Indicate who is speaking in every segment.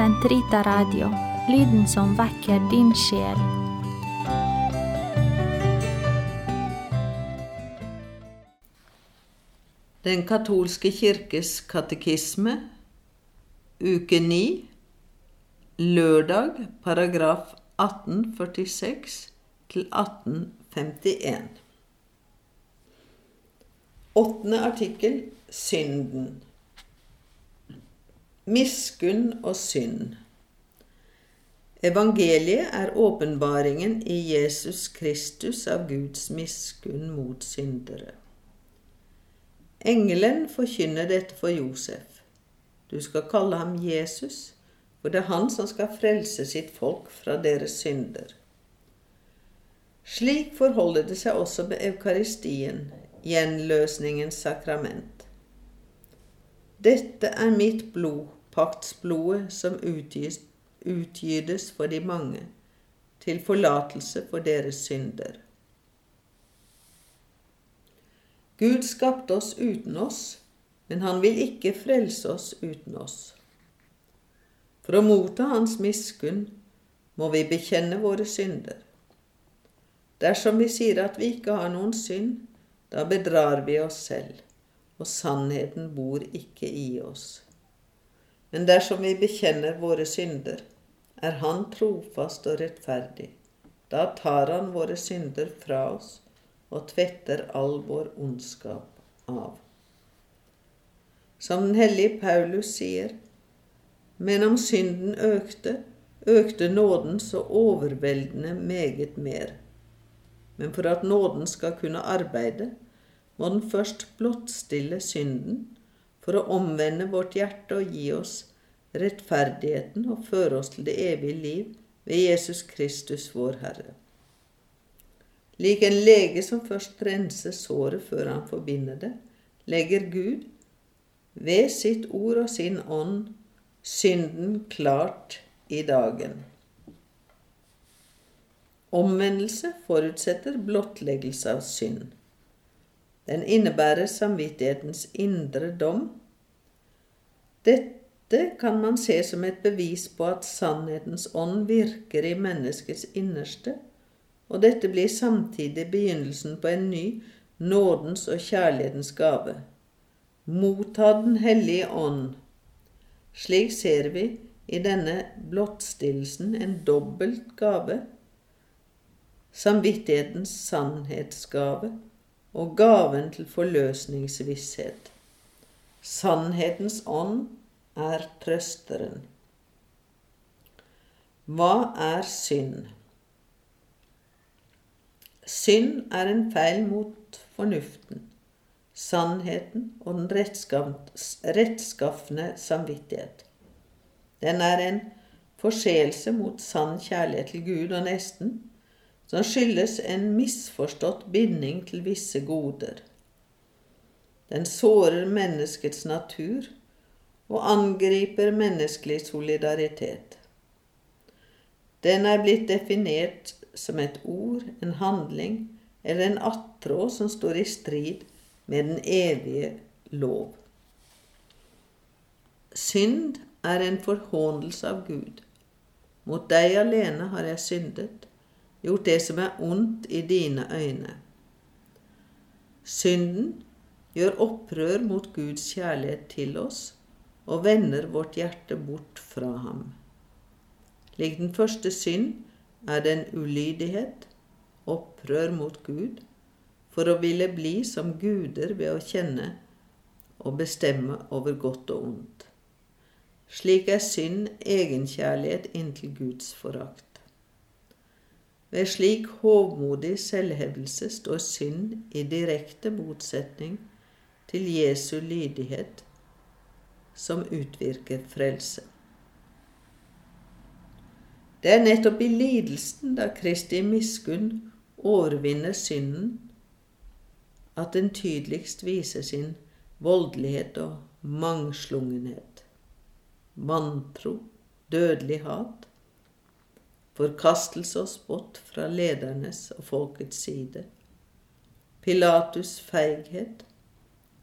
Speaker 1: Sentrita Radio, lyden som vekker din sjel.
Speaker 2: Den katolske kirkes katekisme, uke 9, lørdag, paragraf 1846 til 1851. Åttende artikkel synden. Miskunn og synd. Evangeliet er åpenbaringen i Jesus Kristus av Guds miskunn mot syndere. Engelen forkynner dette for Josef. Du skal kalle ham Jesus, for det er han som skal frelse sitt folk fra deres synder. Slik forholder det seg også med Eukaristien, gjenløsningens sakrament. Dette er mitt blod, paktsblodet som utgis, utgytes for de mange, til forlatelse for deres synder. Gud skapte oss uten oss, men han vil ikke frelse oss uten oss. For å motta Hans miskunn må vi bekjenne våre synder. Dersom vi sier at vi ikke har noen synd, da bedrar vi oss selv, og sannheten bor ikke i oss. Men dersom vi bekjenner våre synder, er Han trofast og rettferdig. Da tar Han våre synder fra oss og tvetter all vår ondskap av. Som den hellige Paulus sier, men om synden økte, økte nåden så overveldende meget mer. Men for at nåden skal kunne arbeide, må den først blottstille synden for å omvende vårt hjerte og gi oss rettferdigheten og føre oss til det evige liv ved Jesus Kristus, vår Herre. Lik en lege som først renser såret før han forbinder det, legger Gud ved sitt ord og sin ånd synden klart i dagen. Omvendelse forutsetter blottleggelse av synd. Den innebærer samvittighetens indre dom. Dette kan man se som et bevis på at sannhetens ånd virker i menneskets innerste, og dette blir samtidig begynnelsen på en ny nådens og kjærlighetens gave. Motta Den hellige ånd. Slik ser vi i denne blottstillelsen en dobbelt gave. Samvittighetens sannhetsgave og gaven til forløsningsvisshet. Sannhetens ånd er trøsteren. Hva er synd? Synd er en feil mot fornuften, sannheten og den rettskafne samvittighet. Den er en forseelse mot sann kjærlighet til Gud og nesten, som skyldes en misforstått binding til visse goder. Den sårer menneskets natur og angriper menneskelig solidaritet. Den er blitt definert som et ord, en handling eller en attråd som står i strid med den evige lov. Synd er en forhåndelse av Gud. Mot deg alene har jeg syndet gjort det som er ondt i dine øyne. Synden gjør opprør mot Guds kjærlighet til oss og vender vårt hjerte bort fra ham. Lik den første synd er det en ulydighet, opprør mot Gud, for å ville bli som guder ved å kjenne og bestemme over godt og ondt. Slik er synd egenkjærlighet inntil Guds forakt. Ved slik hovmodig selvhevdelse står synd i direkte motsetning til Jesu lydighet, som utvirker frelse. Det er nettopp i lidelsen, da Kristi miskunn overvinner synden, at den tydeligst viser sin voldelighet og mangslungenhet. Vantro, dødelig hat, forkastelse og spott fra ledernes og folkets side, Pilatus' feighet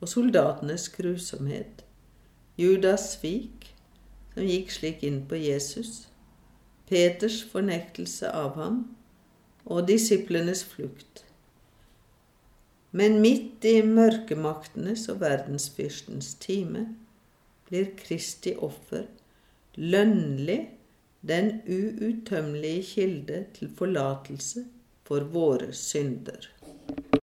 Speaker 2: og soldatenes grusomhet, Judas svik, som gikk slik inn på Jesus, Peters fornektelse av ham og disiplenes flukt. Men midt i mørkemaktenes og verdensfyrstens time blir Kristi offer lønnlig den uuttømmelige kilde til forlatelse for våre synder.